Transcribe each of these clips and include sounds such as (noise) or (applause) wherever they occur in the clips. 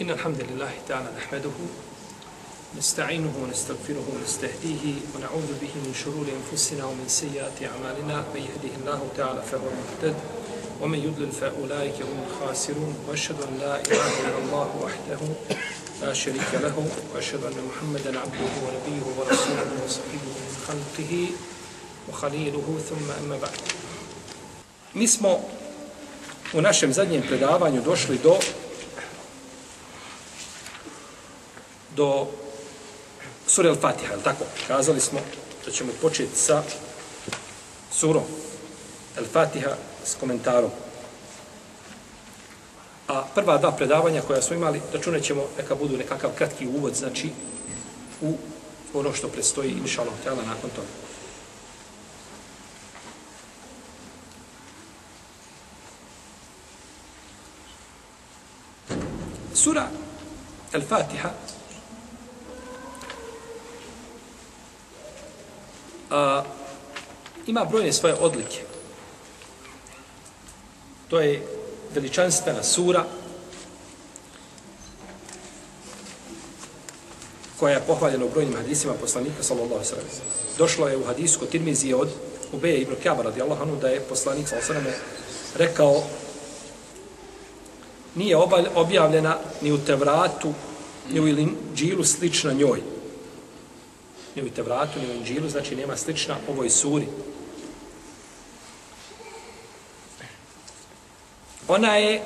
إن الحمد لله تعالى نحمده نستعينه ونستغفره ونستهديه ونعوذ به من شرور أنفسنا ومن سيئات أعمالنا. من يهده الله تعالى فهو المهتد ومن يضلل فأولئك هم الخاسرون. وأشهد أن لا إله إلا الله وحده لا شريك له وأشهد أن محمدا عبده ونبيه ورسوله وصفيه من خلقه وخليله. ثم أما بعد. Mi smo u našem zadnjem predavanju došli do do sure Al-Fatiha, al tako? Kazali smo da ćemo početi sa surom Al-Fatiha s komentarom. A prva dva predavanja koja smo imali, računat ćemo neka budu nekakav kratki uvod, znači u ono što predstoji, inša Allah, nakon toga. Sura Al-Fatiha a, ima brojne svoje odlike. To je veličanstvena sura koja je pohvaljena u brojnim hadisima poslanika sallallahu sallam. Došlo je u hadisu kod Tirmizije od Ubeja ibn Kjaba radijallahu anhu da je poslanik sallallahu sallam rekao nije objavljena ni u Tevratu, ni u Injilu slična njoj. Ni u Tevratu, ni u Inđilu, znači nema slična ovoj suri. Ona je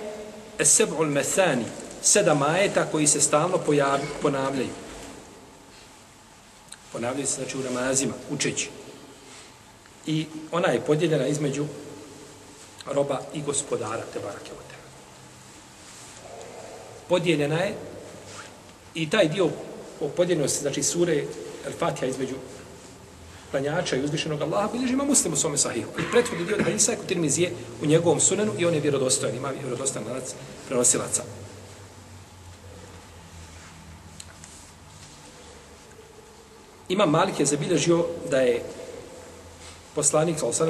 Eseb'ul Methani, sedam ajeta koji se stalno pojavi, ponavljaju. Ponavljaju se, znači, u namazima, učeći. I ona je podijeljena između roba i gospodara Tebarake Ote podijeljena je i taj dio o podijeljenosti, znači sure Al-Fatiha između klanjača i uzvišenog Allaha, bilježi ima muslim u svome sahihu. I prethodni dio hadisa je kod Tirmizije u njegovom sunenu i on je vjerodostojan, ima vjerodostojan lanac prenosilaca. Ima Malik je zabilježio da je poslanik, sa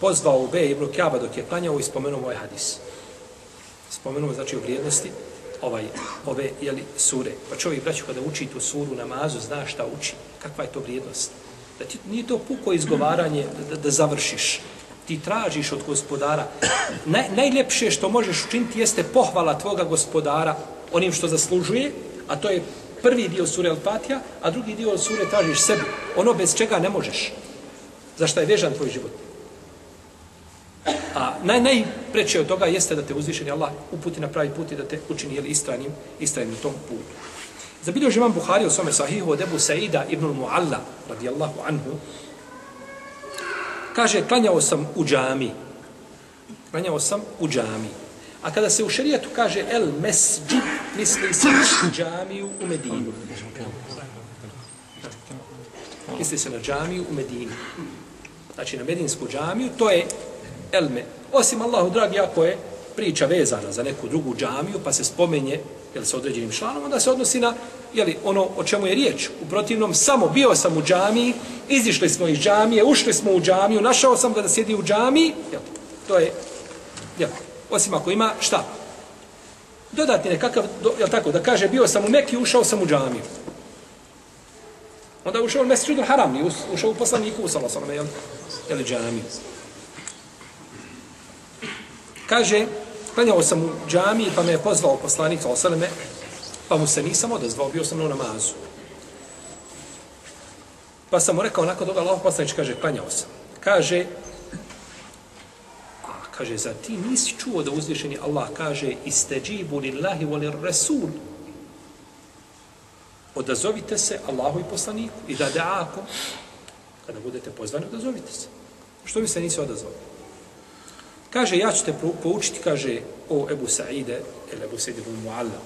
pozvao u Be ibn Kjaba dok je klanjao i spomenuo ovaj hadis. Spomenuo znači u vrijednosti ovaj, ove jeli, sure. Pa čovjek, braću, kada uči tu suru namazu, zna šta uči, kakva je to vrijednost. Da ti nije to puko izgovaranje da, da završiš. Ti tražiš od gospodara. Naj, najljepše što možeš učiniti jeste pohvala tvoga gospodara onim što zaslužuje, a to je prvi dio sure Al-Fatiha, a drugi dio sure tražiš sebi. Ono bez čega ne možeš. Za šta je vežan tvoj život? A naj, najpreće od toga jeste da te uzvišeni Allah uputi na pravi put i da te učini jeli, istranim, istranim tom putu. Zabilio je imam Buhari u svome sahihu od Ebu Saida ibn Mu'alla, radijallahu anhu, kaže, klanjao sam u džami. Klanjao sam u džami. A kada se u šerijetu kaže el mesđid, misli se džamiju u Medinu. Misli se na džamiju u Medinu Znači na Medinsku džamiju, to je elme. Osim Allahu dragi, ako je priča vezana za neku drugu džamiju, pa se spomenje jel, sa određenim članom, onda se odnosi na jel, ono o čemu je riječ. U protivnom, samo bio sam u džamiji, izišli smo iz džamije, ušli smo u džamiju, našao sam ga da sjedi u džamiji, jel, to je, jel, osim ako ima, šta? Dodati nekakav, jel tako, da kaže, bio sam u Mekiju, ušao sam u džamiju. Onda ušao u Mesečudu Haram, ušao u poslaniku, u sam, jel, jel, džamiju. Kaže, klanjao sam u džami pa me je pozvao poslanik Osaleme, pa mu se nisam odazvao, bio sam na namazu. Pa sam mu rekao, nakon toga, Allah poslanič kaže, klanjao sam. Kaže, a, kaže, za ti nisi čuo da uzvišeni Allah kaže, isteđibu lillahi volir rasul. Odazovite se Allahu i poslaniku i da da'akom, kada budete pozvani, odazovite se. Što mi se nisi odazvali? Kaže, ja ću te poučiti, kaže, o Ebu Sa'ide, ili Ebu Sa'ide ibn Mu'alla.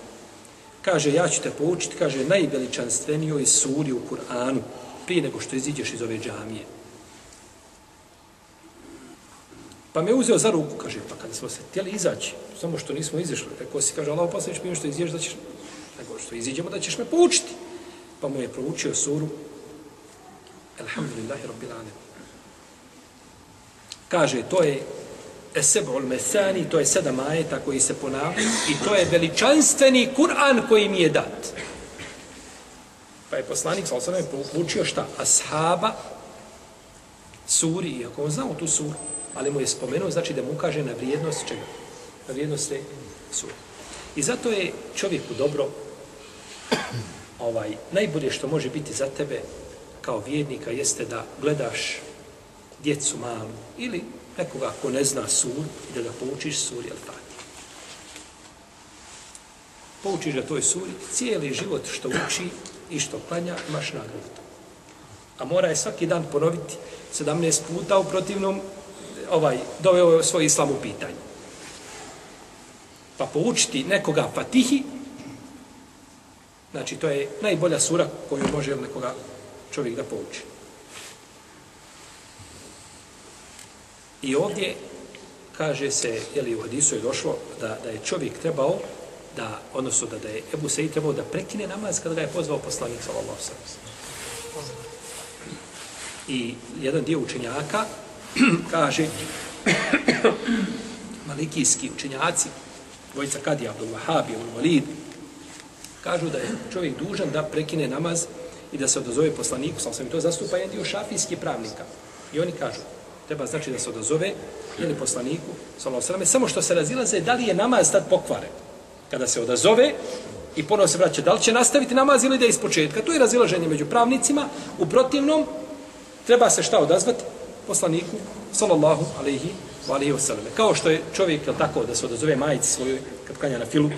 Kaže, ja ću te poučiti, kaže, najveličanstvenijoj suri u Kur'anu, prije nego što iziđeš iz ove džamije. Pa me uzeo za ruku, kaže, pa kada smo se htjeli izaći, samo što nismo izišli, rekao si, kaže, Allah posljednič, mi što iziđeš, da ćeš, nego što iziđemo, da ćeš me poučiti. Pa mu je proučio suru, Alhamdulillahi Rabbil Alamin. Kaže, to je Esebul Mesani, to je sedam ajeta koji se ponavljaju i to je veličanstveni Kur'an koji mi je dat. Pa je poslanik, sa sam je poučio šta? Ashaba suri, iako on znao tu suru, ali mu je spomenuo, znači da mu ukaže na vrijednost čega? Na vrijednost te suri. I zato je čovjeku dobro, ovaj, najbolje što može biti za tebe kao vjernika jeste da gledaš djecu malu ili nekoga ko ne zna sur i da ga poučiš suri Al-Fatih. Poučiš ga toj suri, cijeli život što uči i što klanja, imaš nagradu. A mora je svaki dan ponoviti 17 puta u protivnom ovaj, doveo svoj islam u pitanje. Pa poučiti nekoga Fatihi, znači to je najbolja sura koju može nekoga čovjek da pouči. I ovdje kaže se, je li u hadisu je došlo, da, da je čovjek trebao da, odnosno da, da je Ebu Sejid trebao da prekine namaz kada ga je pozvao poslanik sallallahu sallam. I jedan dio učenjaka (clears throat) kaže (clears throat) malikijski učenjaci, dvojica Kadija, Abdul Wahab, Abdul Walid, kažu da je čovjek dužan da prekine namaz i da se odozove poslaniku, sam sam i to zastupa jedan dio šafijskih pravnika. I oni kažu, treba znači da se odazove ili poslaniku, sallallahu samo što se razilaze da li je namaz tad pokvaren. Kada se odazove i ponovo se vraća, da li će nastaviti namaz ili da je iz početka. To je razilaženje među pravnicima. U protivnom, treba se šta odazvati? Poslaniku, sallallahu alaihi wa alaihi wa sallam. Kao što je čovjek, je tako, da se odazove majici svojoj, kad kanja na filu,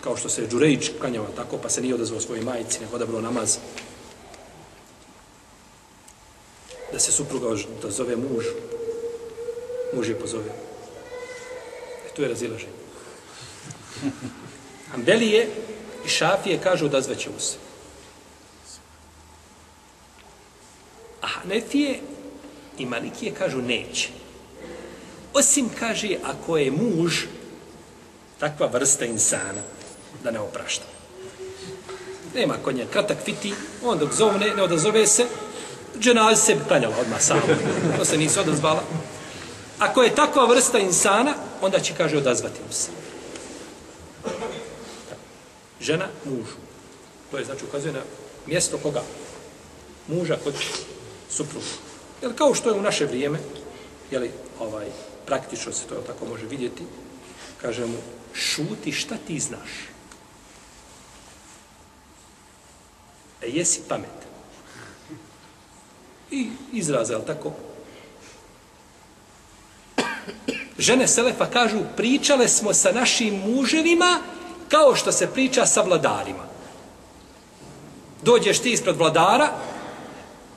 kao što se Đurejić kanjava tako, pa se nije odazvao svojoj majici, nego odabrao namaz da se supruga da zove muž, muž je pozove. E tu je razilaženje. (laughs) Ambelije i Šafije kažu da zveće se. A Hanefije i Malikije kažu neće. Osim kaže ako je muž takva vrsta insana da ne oprašta. Nema konja kratak fiti, on dok zovne, ne odazove se, dženaz se klanjala odmah samo. To se nisu odazvala. Ako je takva vrsta insana, onda će, kaže, odazvati mu se. Žena mužu. To je, znači, ukazuje na mjesto koga? Muža kod supruga. Jer kao što je u naše vrijeme, jeli, ovaj, praktično se to tako može vidjeti, kaže mu, šuti šta ti znaš. E, jesi pamet. I izraze, ali tako? Žene Selefa kažu, pričale smo sa našim muževima kao što se priča sa vladarima. Dođeš ti ispred vladara,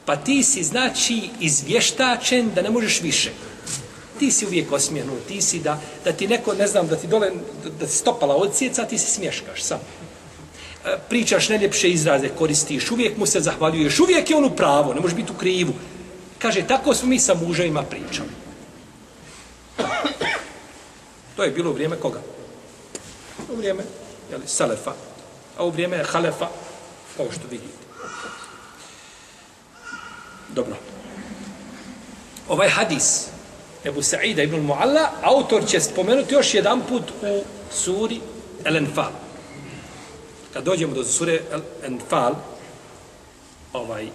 pa ti si, znači, izvještačen da ne možeš više. Ti si uvijek osmijenu, ti si da, da ti neko, ne znam, da ti dole, da ti stopala odsjeca, ti se smješkaš sam. Pričaš najljepše izraze, koristiš, uvijek mu se zahvaljuješ, uvijek je on u pravo, ne može biti u krivu. Kaže, tako smo mi sa muževima pričali. To je bilo u vrijeme koga? U vrijeme jeli, Salefa, a u vrijeme Halefa, kao što vidite. Dobro. Ovaj hadis, Ebu Sa'ida ibn Mu'alla, autor će spomenuti još jedan put u suri El-Enfal. Kad dođemo do sure Enfal, ovaj,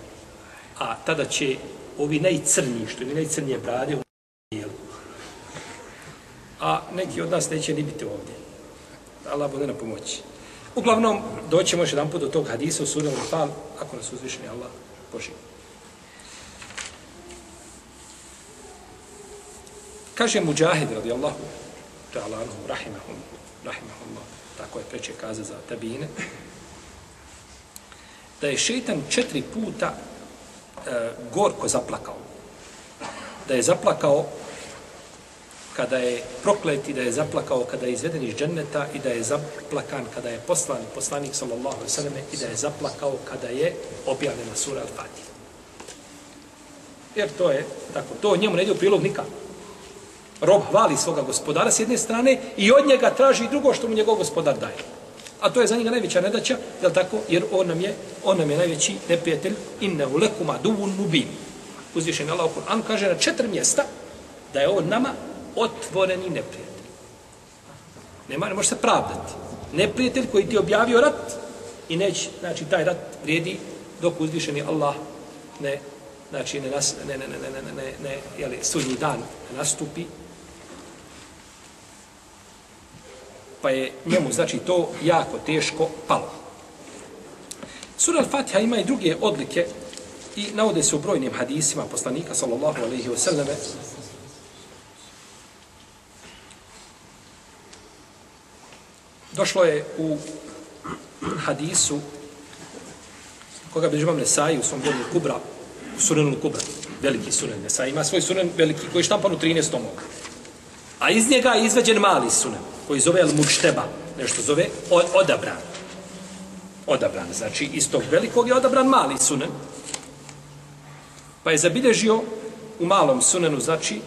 a tada će ovi najcrniji, što je najcrnije brade, u a neki od nas neće ni biti ovdje. Allah bude na pomoći. Uglavnom, doćemo još jedan put do tog hadisa u suri Al-Fal, ako nas uzvišeni Allah poživi. Kaže Mujahid radijallahu ta'ala anhu rahimahum, rahimahullah, tako je preče kaza za tabine, da je šeitan četiri puta e, gorko zaplakao. Da je zaplakao kada je prokleti, da je zaplakao kada je izveden iz dženneta i da je zaplakan kada je poslan poslanik sallallahu alejhi ve selleme i da je zaplakao kada je objavljena sura Al-Fatiha. Jer to je tako, to njemu ne ide u prilog nikako. Rob hvali svoga gospodara s jedne strane i od njega traži drugo što mu njegov gospodar daje. A to je za njega najveća nedaća, je tako? Jer on nam je, on nam je najveći neprijatelj. Inne u lekuma duvun mubin. Uzvišen Allah u Kur'an kaže na četiri mjesta da je on nama otvoreni neprijatelj. Nema, ne može se pravdati. Neprijatelj koji ti je objavio rat i neće, znači taj rat vrijedi dok uzvišeni Allah ne, znači ne, nas, ne, ne, ne, ne, ne, ne, ne jeli, sudnji dan nastupi, pa je njemu, znači, to jako teško palo. Sura Al-Fatiha ima i druge odlike i navode se u brojnim hadisima poslanika, sallallahu alaihi wasallame, Došlo je u hadisu koga bi imam Nesai u svom djelu Kubra, u Sunenu Kubra, veliki Sunen Nesai, ima svoj Sunen veliki koji je štampan u 13 tomog. A iz njega je izveđen mali Sunen koji zove El Mušteba, nešto zove odabran. Odabran, znači iz tog velikog je odabran mali sunen. Pa je zabilježio u malom Sunanu, znači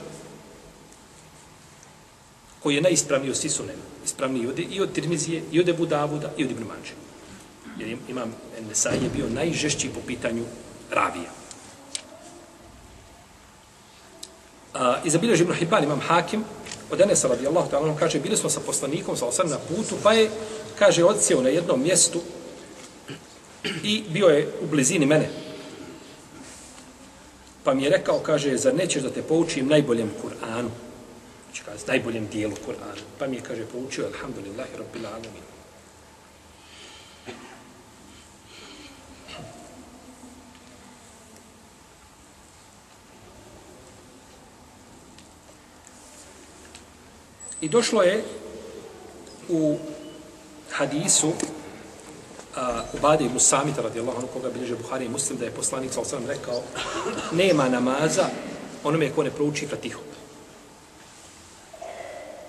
koji je najispravniji od svih sunena. Ispravniji od, i od Tirmizije, i od Ebu Davuda, i od Ibn Manđe. Jer imam Nesaj je bio najžešći po pitanju ravija. A, I zabilježi Ibn Hibban, imam Hakim, od Enesa radijallahu ta'ala, on kaže, bili smo sa poslanikom, sa osam na putu, pa je, kaže, odsjeo na jednom mjestu i bio je u blizini mene. Pa mi je rekao, kaže, zar nećeš da te poučim najboljem Kur'anu? Znači, kaže, najboljem dijelu Kur'ana. Pa mi je, kaže, poučio, alhamdulillahi, rabbil alamin. I došlo je u hadisu uh, u Badi ibn Samita radijallahu anhu koga bilježe Buhari i Muslim da je poslanik sa osam rekao nema namaza onome ko ne prouči Fatihu.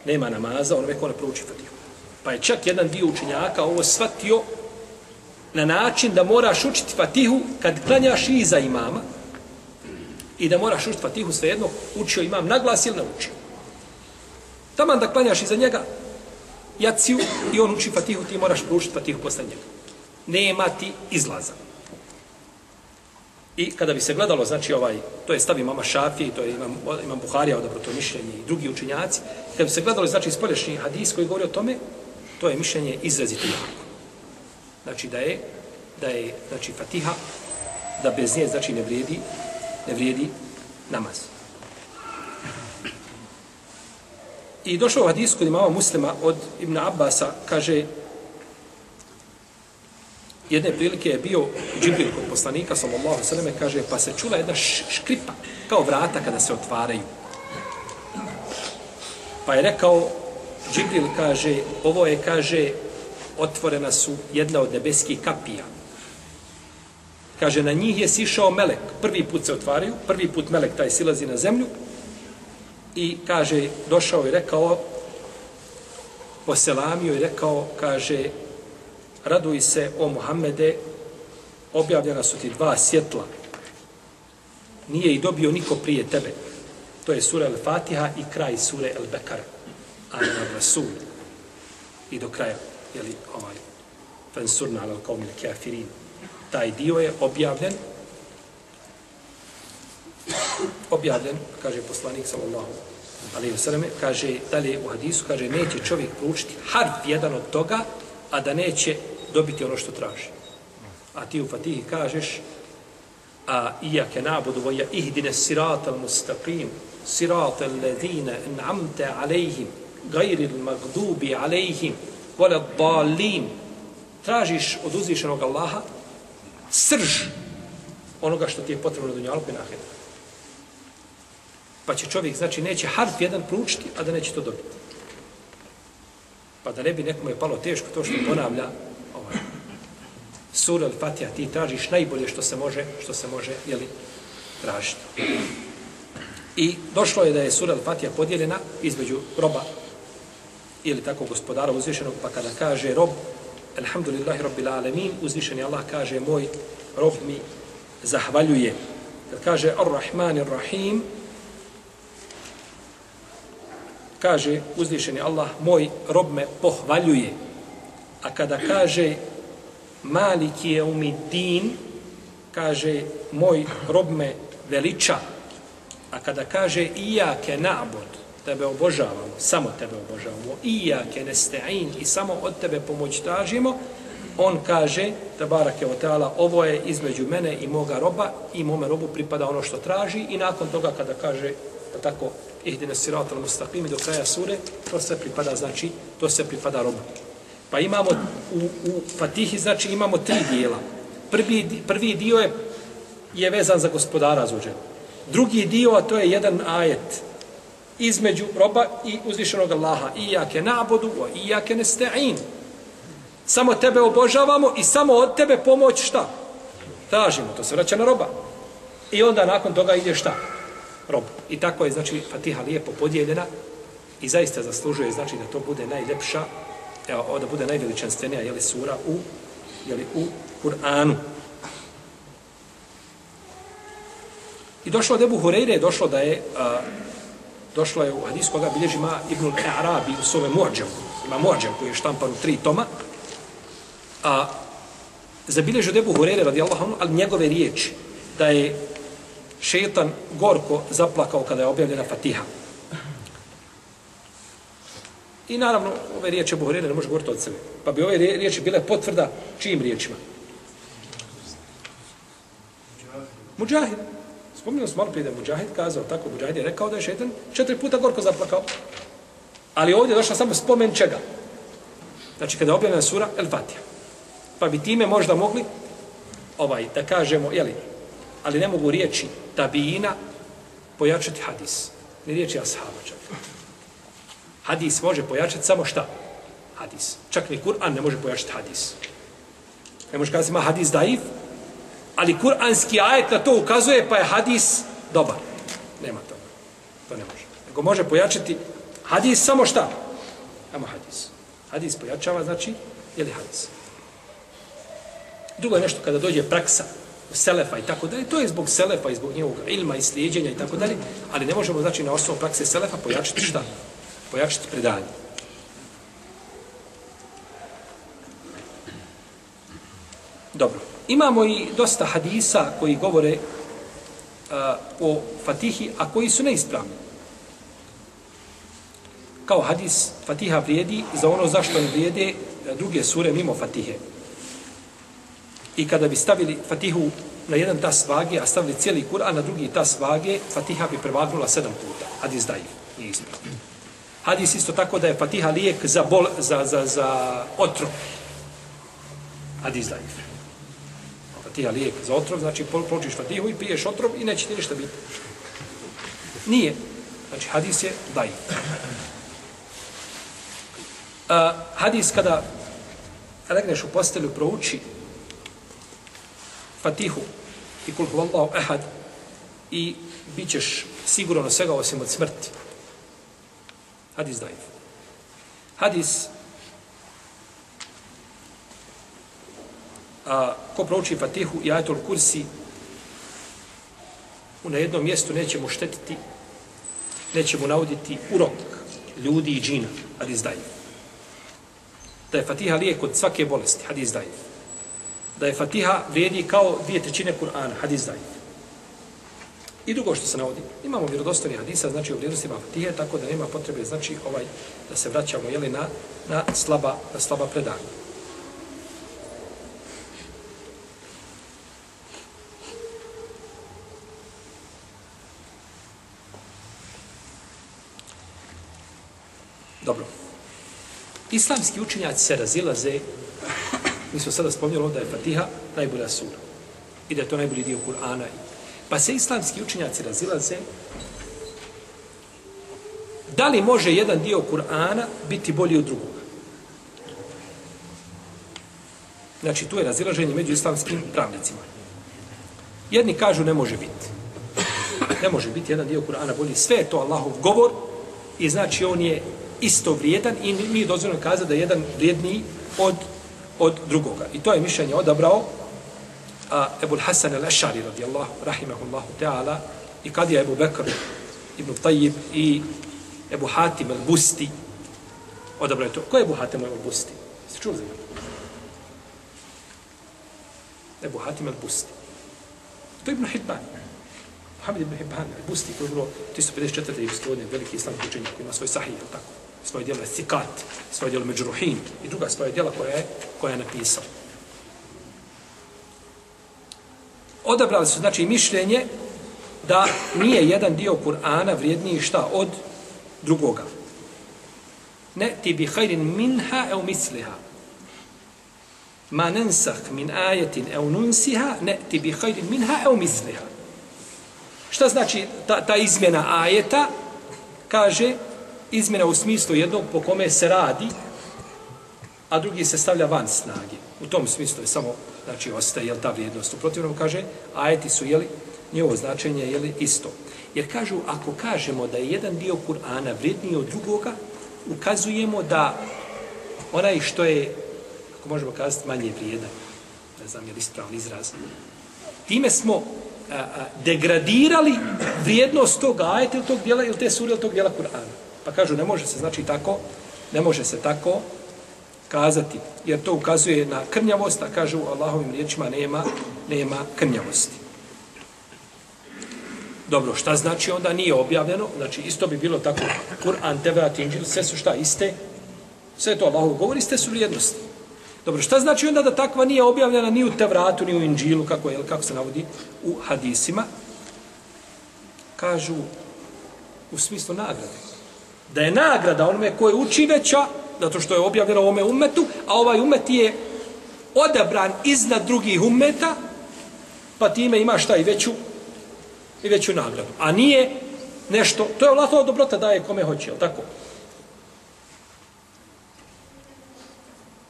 Nema namaza onome ko ne prouči Fatihu. Pa je čak jedan dio učenjaka ovo shvatio na način da moraš učiti Fatihu kad klanjaš iza imama i da moraš učiti Fatihu svejedno učio imam naglas ili naučio. Taman da klanjaš iza njega jaciju i on uči fatihu, ti moraš proučiti fatihu posle njega. Nema ti izlaza. I kada bi se gledalo, znači ovaj, to je stavi mama Šafije, to je imam, imam Buharija odabro to mišljenje i drugi učinjaci, kada bi se gledalo, znači spolješnji hadis koji govori o tome, to je mišljenje izrazito jako. Znači da je, da je, znači fatiha, da bez nje, znači ne vrijedi, ne vrijedi namaz. I došao u hadis kod imama muslima od Ibn Abbasa, kaže, jedne prilike je bio Džibril kod poslanika, sallallahu sallam, kaže, pa se čula jedna škripa, kao vrata kada se otvaraju. Pa je rekao, Džibril kaže, ovo je, kaže, otvorena su jedna od nebeskih kapija. Kaže, na njih je sišao melek. Prvi put se otvaraju, prvi put melek taj silazi na zemlju, i kaže, došao i rekao, poselamio i rekao, kaže, raduj se o Muhammede, objavljena su ti dva svjetla. Nije i dobio niko prije tebe. To je sura Al-Fatiha i kraj sure Al-Bekara. Ana Rasul. I do kraja, jeli, ovaj, Fansurna al-Qawmi al-Kafirin. Taj dio je objavljen objavljen, kaže poslanik sallallahu alejhi ve selleme, kaže dalje u hadisu, kaže neće čovjek proučiti harf jedan od toga, a da neće dobiti ono što traži. A ti u Fatihi kažeš a iyyaka na'budu wa ihdina siratal mustaqim siratal ladina an'amta alayhim ghayril maghdubi alayhim wala dallin tražiš od uzvišenog Allaha srž onoga što ti je potrebno na dunjalu i na ahiretu. Pa će čovjek, znači, neće harf jedan proučiti, a da neće to dobiti. Pa da ne bi je palo teško to što ponavlja ovaj, sura ili fatija, ti tražiš najbolje što se može, što se može, jeli, tražiti. I došlo je da je sura ili fatija podijeljena između roba ili tako gospodara uzvišenog, pa kada kaže rob, alhamdulillahi rabbil alemin, uzvišeni Allah kaže, moj rob mi zahvaljuje. Kad kaže ar-Rahman ar-Rahim, kaže uzvišeni Allah, moj rob me pohvaljuje. A kada kaže Malik je umidin, kaže moj rob me veliča. A kada kaže Ijake na'bud, tebe obožavamo, samo tebe obožavamo, Ijake nesta'in, i samo od tebe pomoć tražimo, on kaže, tabarake o teala, ovo je između mene i moga roba, i mome robu pripada ono što traži, i nakon toga kada kaže, pa tako, ihdine siratal mustaqimi do kraja sure, to se pripada, znači, to se pripada robu. Pa imamo u, u Fatihi, znači, imamo tri dijela. Prvi, prvi dio je, je vezan za gospodara zuđen. Drugi dio, a to je jedan ajet, između roba i uzvišenog Allaha. Iyake na'budu wa iyake nesta'in. Samo tebe obožavamo i samo od tebe pomoć šta? Tražimo, to se vraća na roba. I onda nakon toga ide šta? Rob. I tako je, znači, Fatiha lijepo podijeljena i zaista zaslužuje, znači, da to bude najljepša, evo, da bude najveličanstvenija, jeli, sura u, jeli, u Kur'anu. I došlo od Ebu Hureyre, došlo da je, a, došlo je u hadis koga bilježi ima Ibn al-Arabi u svome Mođem, ima Mođem koji je štampan u tri toma, a zabilježi od Ebu Hureyre radijallahu anhu, ali njegove riječi, da je šetan gorko zaplakao kada je objavljena Fatiha. I naravno, ove riječi Ebu Hurere ne može govoriti od sebe. Pa bi ove riječi bile potvrda čijim riječima? Muđahid. Spominjamo smo malo prije da je Mujahid kazao, tako Mujahid je rekao da je šetan četiri puta gorko zaplakao. Ali ovdje je došla samo spomen čega. Znači kada je objavljena sura El Fatiha. Pa bi time možda mogli ovaj da kažemo, jeli, ali ne mogu riječi tabijina pojačati hadis. Ne riječi ashaba čak. Hadis može pojačati samo šta? Hadis. Čak ni Kur'an ne može pojačati hadis. Ne može kazati ima hadis daif, ali kuranski ajet na to ukazuje, pa je hadis dobar. Nema to. To ne može. Nego može pojačati hadis samo šta? Samo hadis. Hadis pojačava, znači, je li hadis? Drugo je nešto kada dođe praksa selefa i tako dalje, to je zbog selefa i zbog njegovog ilma i slijedjenja i tako dalje, ali ne možemo, znači, na osnovu prakse selefa pojačati šta? Pojačati predanje. Dobro. Imamo i dosta hadisa koji govore uh, o Fatihi, a koji su neispravni. Kao hadis Fatiha vrijedi za ono zašto ne vrijede uh, druge sure mimo Fatihe. I kada bi stavili Fatihu na jedan tas vage, a stavili cijeli Kur'an na drugi tas vage, Fatiha bi prevagnula sedam puta. Hadis daji, nije. Hadis isto tako da je Fatiha lijek za, bol, za, za, za otrov. Hadis daji. fatiha lijek za otrov, znači položiš fatihu i piješ otrov i neće ti ništa biti. Nije. Znači hadis je daji. Uh, hadis kada legneš u postelju, prouči fatihu i kul huvallahu ehad i bit ćeš sigurno svega osim od smrti. Hadis daj. Hadis a, ko prouči Fatihu i Ajatul Kursi u na jednom mjestu neće mu štetiti, neće mu nauditi urok ljudi i džina, hadis daif. Da je Fatiha lijek od svake bolesti, hadis daif. Da je Fatiha vrijedi kao dvije trećine Kur'ana, hadis daje. I drugo što se navodi, imamo vjerodostojni hadisa, znači u vrijednostima Fatihe, tako da nema potrebe, znači ovaj, da se vraćamo jeli, na, na, slaba, na slaba predanja. Dobro. Islamski učenjaci se razilaze, mi smo sada spomnjali da je Fatiha najbolja sura. I da je to najbolji dio Kur'ana. Pa se islamski učenjaci razilaze da li može jedan dio Kur'ana biti bolji od drugog. Znači, tu je razilaženje među islamskim pravnicima. Jedni kažu ne može biti. Ne može biti jedan dio Kur'ana bolji. Sve je to Allahov govor i znači on je isto vrijedan i mi je dozvoljeno kazati da je jedan vrijedniji od, od drugoga. I to je mišljenje odabrao a, Ebul Hasan al-Ašari radijallahu rahimahullahu ta'ala i kad je Ebu Bekr ibn Tayyib i Ebu Hatim al-Busti odabrao je to. Ko je Ebu Hatim al-Busti? Se čuli za njega? Ebu Hatim al-Busti. To je Ibn Hibban. Muhammed ibn Hibban, al-Busti koji je bilo 354. godine, veliki islamski učenjak, koji ima svoj sahih, je tako? Svoje djelo je Thikat, svoje djelo Međuruhin i druga svoje djela koja je, koja je napisao. Odabrali su, znači, mišljenje da nije jedan dio Kur'ana vrijedniji šta od drugoga. Ne ti bi hajrin minha eu misliha. Ma nensah min ajetin eu nunsiha, ne ti bi hajrin minha eu misliha. Šta znači ta, ta izmjena ajeta? Kaže, izmjena u smislu jednog po kome se radi, a drugi se stavlja van snage. U tom smislu je samo, znači, ostaje, jel, ta vrijednost. U protivnom kaže, ajeti su, jeli, njevo značenje, jeli, isto. Jer kažu, ako kažemo da je jedan dio Kur'ana vrijedniji od drugoga, ukazujemo da onaj što je, ako možemo kazati, manje vrijedan, ne znam je li ispravni izraz, time smo a, a, degradirali vrijednost tog ajeta ili tog dijela, ili te sure ili tog dijela Kur'ana. Pa kažu, ne može se, znači tako, ne može se tako kazati, jer to ukazuje na krnjavost, a kažu u Allahovim riječima nema, nema krnjavosti. Dobro, šta znači onda nije objavljeno? Znači, isto bi bilo tako, Kur'an, Tevrat, Inđil, sve su šta iste? Sve to Allahov govori, ste su vrijednosti. Dobro, šta znači onda da takva nije objavljena ni u Tevratu, ni u Inđilu, kako, je, kako se navodi u hadisima? Kažu u smislu nagrade. Da je nagrada onome koje uči veća, zato što je objavljeno u ome umetu, a ovaj umet je odabran iznad drugih umeta, pa time ima šta i veću i veću nagradu. A nije nešto, to je Allahova dobrota daje kome hoće, je tako?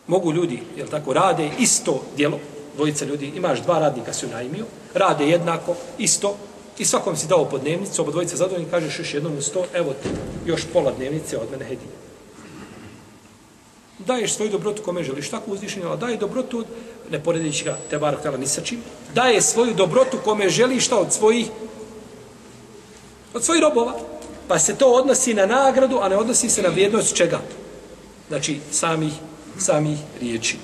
Mogu ljudi, jel tako, rade isto djelo, dvojica ljudi, imaš dva radnika se unajmio, rade jednako, isto, i svakom si dao po dnevnicu, oba dvojica zadovoljni, kažeš još jednom u sto, evo ti, još pola dnevnice od mene hedije. Daješ svoju dobrotu kome želiš, tako uzvišenje, ali daje dobrotu, ne poredići ga, te barak tela ni sa čim, daje svoju dobrotu kome želiš, šta od svojih Od svojih robova. Pa se to odnosi na nagradu, a ne odnosi se na vrijednost čega? Znači, samih, samih riječi.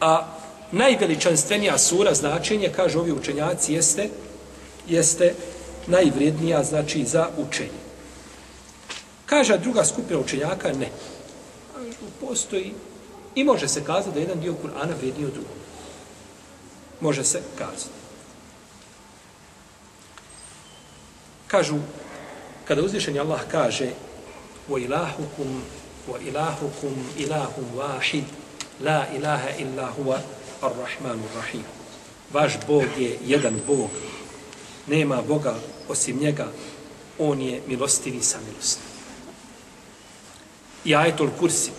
A najveličanstvenija sura značenje, kažu ovi učenjaci, jeste, jeste najvrijednija, znači, za učenje. Kaže druga skupina učenjaka, ne. Postoji i može se kazati da jedan dio Kur'ana vrijedniji od drugog može se kazati. Kažu, kada uzvišen Allah kaže wa ilahukum wa ilahukum ilahum wahid la ilaha illa huwa ar-rahmanu rahim vaš Bog je jedan Bog. Nema Boga osim njega. On je milostivi sa milosti i ajetul kursi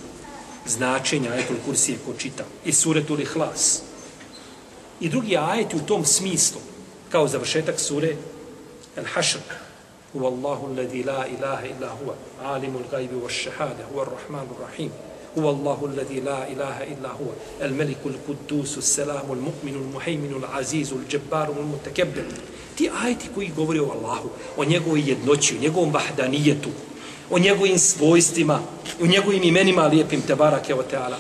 značenja ajetul kursi je ko čita. I suretul ihlas. I drugi ajeti u tom smislu, kao završetak sure Al-Hashr, Huwa Allahu alladhi la ilaha illa huwa, alimul gajbi wa shahada, huwa ar-Rahmanu rahim هو الله الذي لا إله إلا هو الملك القدوس السلام المؤمن المهيمن العزيز الجبار المتكبر al-Muhayminu al-Azizu, al-Jabbaru al-Mutakabbir. Ti ajeti koji govore o Allahu, o njegovoj jednoći, o njegovom vahdanijetu, o njegovim svojstvima, o njegovim imenima lijepim te barake o teala.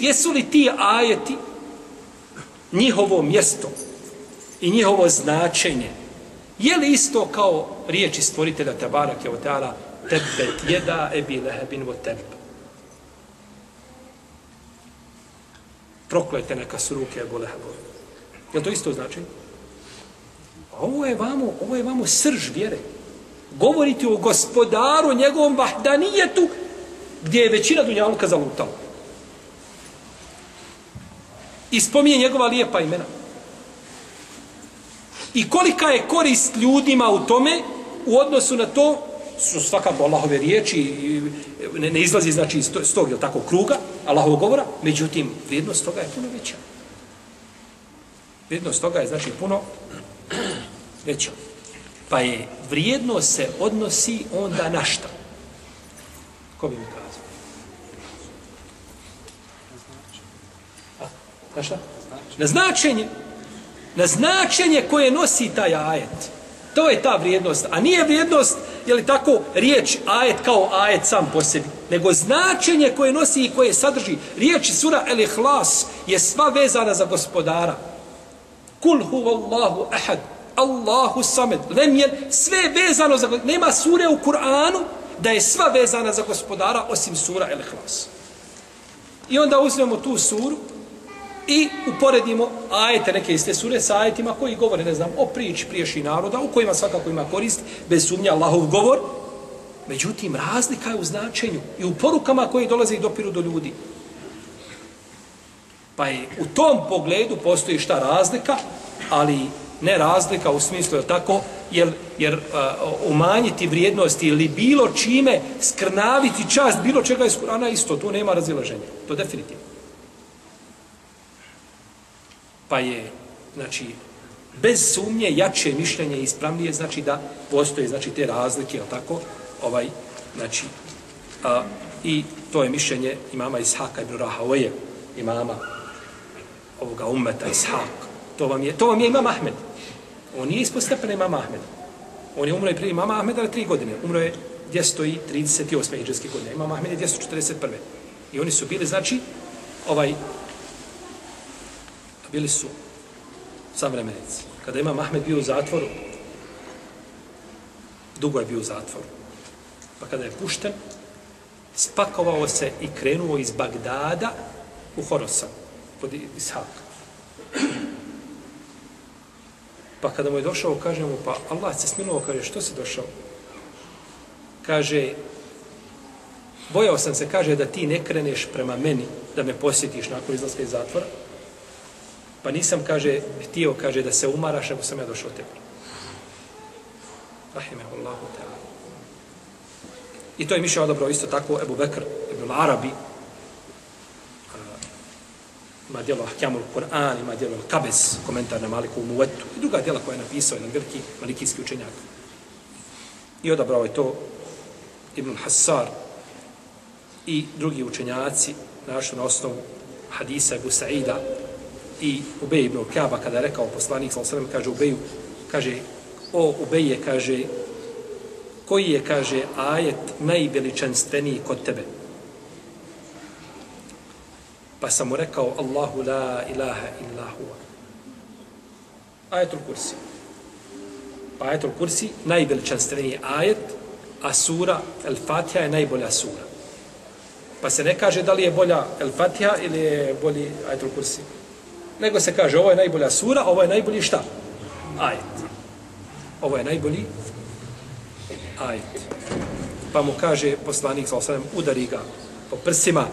Jesu li ti ajeti njihovo mjesto i njihovo značenje je li isto kao riječi stvoritelja Tabarake o Teala tebet jeda ebi lehebin vo tebe? Proklete neka su ruke Ebu Lehebove. je to isto značenje? Ovo je vamo, ovo je vamo srž vjere. Govoriti o gospodaru, njegovom vahdanijetu, gdje je većina dunjaluka zalutala i spominje njegova lijepa imena. I kolika je korist ljudima u tome u odnosu na to su svakako Allahove riječi ne, ne izlazi znači iz tog tog tako kruga Allahov govora međutim vrijednost toga je puno veća vrijednost toga je znači puno (clears throat) veća pa je vrijednost se odnosi onda na šta ko bi mi kazao Na šta? Na značenje. Na značenje koje nosi taj ajet. To je ta vrijednost. A nije vrijednost, je li tako, riječ ajet kao ajet sam po sebi nego značenje koje nosi i koje sadrži. Riječ sura El Ihlas je sva vezana za gospodara. Kul huvallahu ahad, Allahu samed, lemjen, sve je vezano za gospodara. Nema sure u Kur'anu da je sva vezana za gospodara osim sura El Ihlas. I onda uzmemo tu suru i uporedimo ajete neke iste sure sa ajetima koji govore, ne znam, o priči priješi naroda, u kojima svakako ima korist, bez sumnja Allahov govor. Međutim, razlika je u značenju i u porukama koje dolaze i dopiru do ljudi. Pa je u tom pogledu postoji šta razlika, ali ne razlika u smislu je tako, jer, jer uh, umanjiti vrijednosti ili bilo čime skrnaviti čast bilo čega iz Kurana isto, tu nema razilaženja. To definitivno. Pa je, znači, bez sumnje jače mišljenje i ispravnije, znači da postoje znači te razlike, je tako? Ovaj, znači, a, i to je mišljenje imama Ishaka ibn Rahavoje, imama ovoga ummeta Ishak. To vam je, to vam je imam Ahmed. On nije ispod stepena imama Ahmed. On je umro je prije imama Ahmeda na tri godine. Umro je 238. hijđarske godine. Imam Ahmed je 241. I oni su bili, znači, ovaj, bili su savremenici. Kada ima Mahmed bio u zatvoru, dugo je bio u zatvoru. Pa kada je pušten, spakovao se i krenuo iz Bagdada u Horosan, kod Ishaka. Pa kada mu je došao, kaže mu, pa Allah se smilovao, kaže, što si došao? Kaže, bojao sam se, kaže, da ti ne kreneš prema meni, da me posjetiš nakon izlaska iz zatvora, Pa nisam, kaže, htio, kaže, da se umaraš, nego sam ja došao tebi. Rahimehullahu ta'ala. I to je mišljeno dobro isto tako Ebu Bekr, Ebu Arabi, ima djelo Ahkamul Kur'an, ima djelo Kabes, komentar na Maliku Muvetu, i druga djela koja je napisao jedan veliki malikijski učenjak. I odabrao je to Ibn Hassar i drugi učenjaci našli na osnovu hadisa Ebu Sa'ida, i Ubej ibn Kaba kada je rekao poslanik sallallahu alejhi kaže Ubeju kaže o Ubeje kaže koji je kaže ajet najveličanstveniji kod tebe? Pa sam mu rekao Allahu la ilaha illa huwa. Ajetul kursi. Pa ajetul kursi najveličanstveniji ajet a sura El Fatiha je najbolja sura. Pa se ne kaže da li je bolja El Fatiha ili je bolji ajetul kursi. Nego se kaže ovo je najbolja sura, ovo je najbolji šta? Ajet. Ovo je najbolji ajet. Pa mu kaže poslanik sa osanem, udari ga po prsima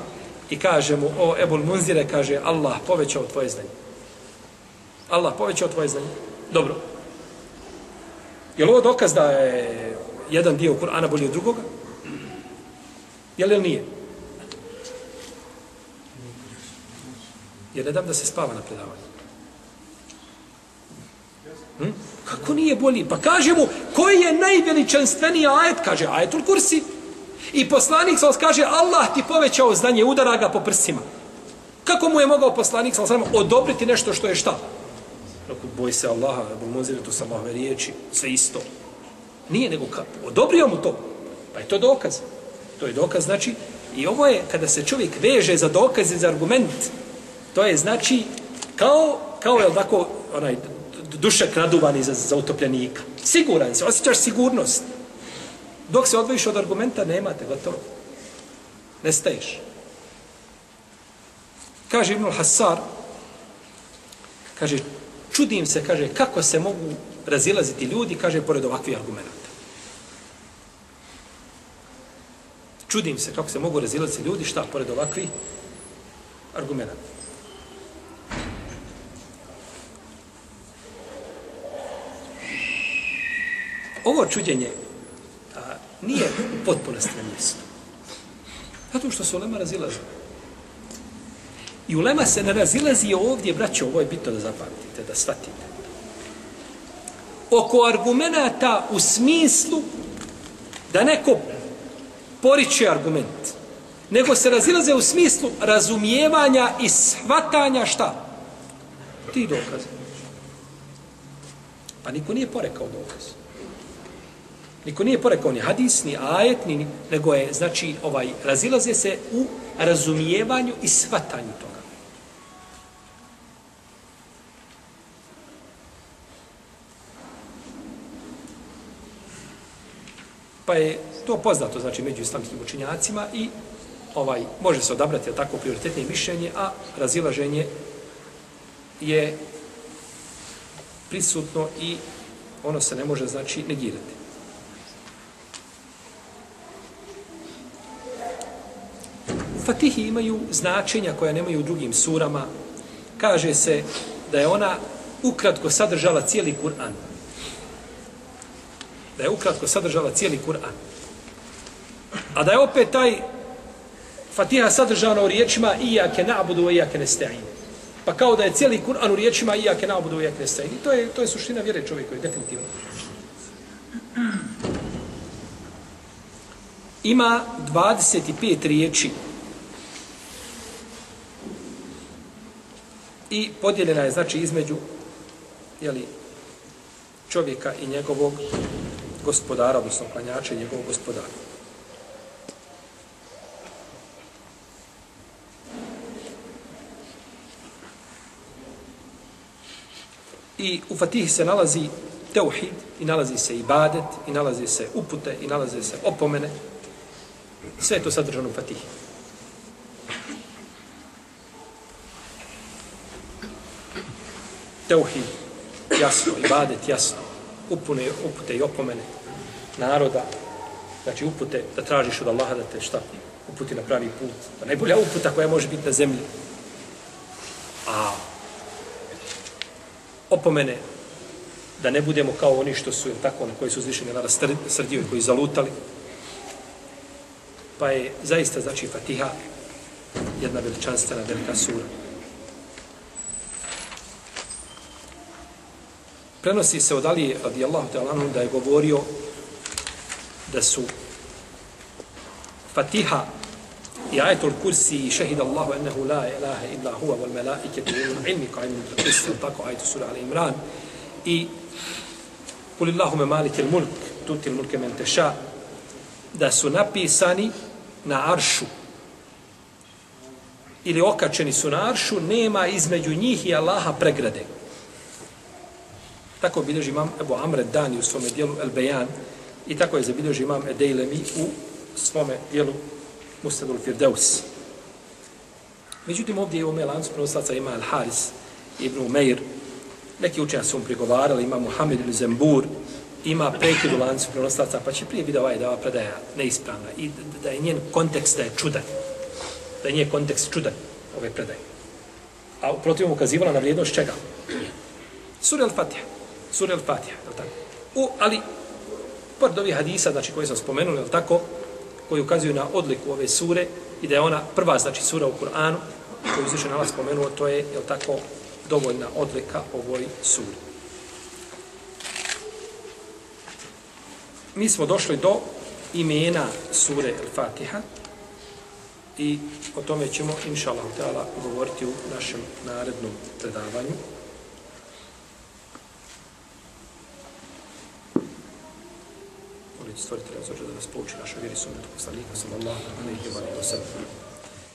i kaže mu, o Ebul Munzire, kaže, Allah povećao tvoje znanje. Allah povećao tvoje znanje. Dobro. Je li ovo dokaz da je jedan dio Kur'ana bolji od drugoga? Je li nije? Jer ne dam da se spava na predavanju. Hm? Kako nije bolji? Pa kaže mu, koji je najveličanstveniji ajet? Kaže, ajetul kursi. I poslanik sa kaže, Allah ti povećao znanje, udara ga po prsima. Kako mu je mogao poslanik sa odobriti nešto što je šta? Ako boj se Allaha, Ebu Muzir, to sam Allahove riječi, sve isto. Nije, nego ka, odobrio mu to. Pa je to dokaz. To je dokaz, znači, i ovo je kada se čovjek veže za dokaz i za argument, To je znači kao, kao je tako onaj dušak raduvani za, za utopljenika. Siguran se, osjećaš sigurnost. Dok se odvojiš od argumenta, nemate, gotovo. Nestaješ. Kaže Ibn Hasar, kaže, čudim se, kaže, kako se mogu razilaziti ljudi, kaže, pored ovakvih argumenta. Čudim se kako se mogu razilaziti ljudi, šta, pored ovakvih argumenta. Ovo čuđenje a, nije potpuno mjesto. Zato što se ulema razilazi. I ulema se ne razilazi ovdje, braćo, ovo je bitno da zapamtite, da shvatite. Oko argumenta u smislu da neko poriče argument, nego se razilaze u smislu razumijevanja i shvatanja šta? Ti dokaze. Pa niko nije porekao dokaz. Niko nije porekao ni hadis, ni ajet, ni, nego je, znači, ovaj, razilaze se u razumijevanju i svatanju toga. Pa je to poznato, znači, među islamskim učinjacima i ovaj može se odabrati tako prioritetnije mišljenje, a razilaženje je prisutno i ono se ne može, znači, negirati. Fatihi imaju značenja koja nemaju u drugim surama. Kaže se da je ona ukratko sadržala cijeli Kur'an. Da je ukratko sadržala cijeli Kur'an. A da je opet taj Fatiha sadržana u riječima Iyake na'budu wa iyake nesta'in. Pa kao da je cijeli Kur'an u riječima Iyake na'budu wa iyake nesta'in. I to je, to je suština vjere čovjeku, je definitivno. Ima 25 riječi i podijeljena je znači između jeli, čovjeka i njegovog gospodara, odnosno klanjača i njegovog gospodara. I u Fatihi se nalazi teuhid, i nalazi se ibadet, i nalazi se upute, i nalazi se opomene. Sve je to sadržano u Fatihi. Teuhid, jasno, ibadet, jasno. Upune, upute i opomene naroda. Znači upute da tražiš od Allaha da te šta uputi na pravi put. Da najbolja uputa koja može biti na zemlji. A opomene da ne budemo kao oni što su tako oni koji su zvišeni na srdio i koji zalutali. Pa je zaista znači Fatiha jedna veličanstvena velika sura. Prenosi se od Ali radijallahu ta'ala da je govorio da su Fatiha i ajetul kursi i šehid Allahu ennehu la ilaha illa huwa wal melaiketu i ilmi kao ilmi kursi, tako ajetu sura Ali Imran. I kul Allahume il mulk, tutil mulke men teša, da su napisani na aršu ili okačeni su na aršu, nema između njih i Allaha pregrade. Tako bilježi imam Ebu Amre Dani u svome dijelu El Bejan i tako je zabilježi imam Edejlemi u svome dijelu Mustadul Firdeus. Međutim, ovdje je u Melancu prenoslaca ima Al Haris ibn Umeir. Neki učenja su mu prigovarali, ima Muhammed ibn Zembur, ima prekid u lancu prenoslaca, pa će prije video ovaj da ova predaja neispravna i da je njen kontekst da je čudan. Da je njen kontekst čudan ove predaje. A u ukazivala na vrijednost čega? Sura al-Fatiha. Sura al-Fatiha, je tako? U, ali, pored ovih hadisa, znači koje sam spomenuli, je tako? koji ukazuju na odliku ove sure i da je ona prva, znači sura u Kur'anu, koju izviše nalaz spomenuo, to je, je tako, dovoljna odlika ovoj suri. Mi smo došli do imena sure El-Fatiha i o tome ćemo, inša Allah, govoriti u našem narednom predavanju. Stvoritelja za da nas pouči našoj vjeri sunnetu poslanika sallallahu alaihi wa sallam.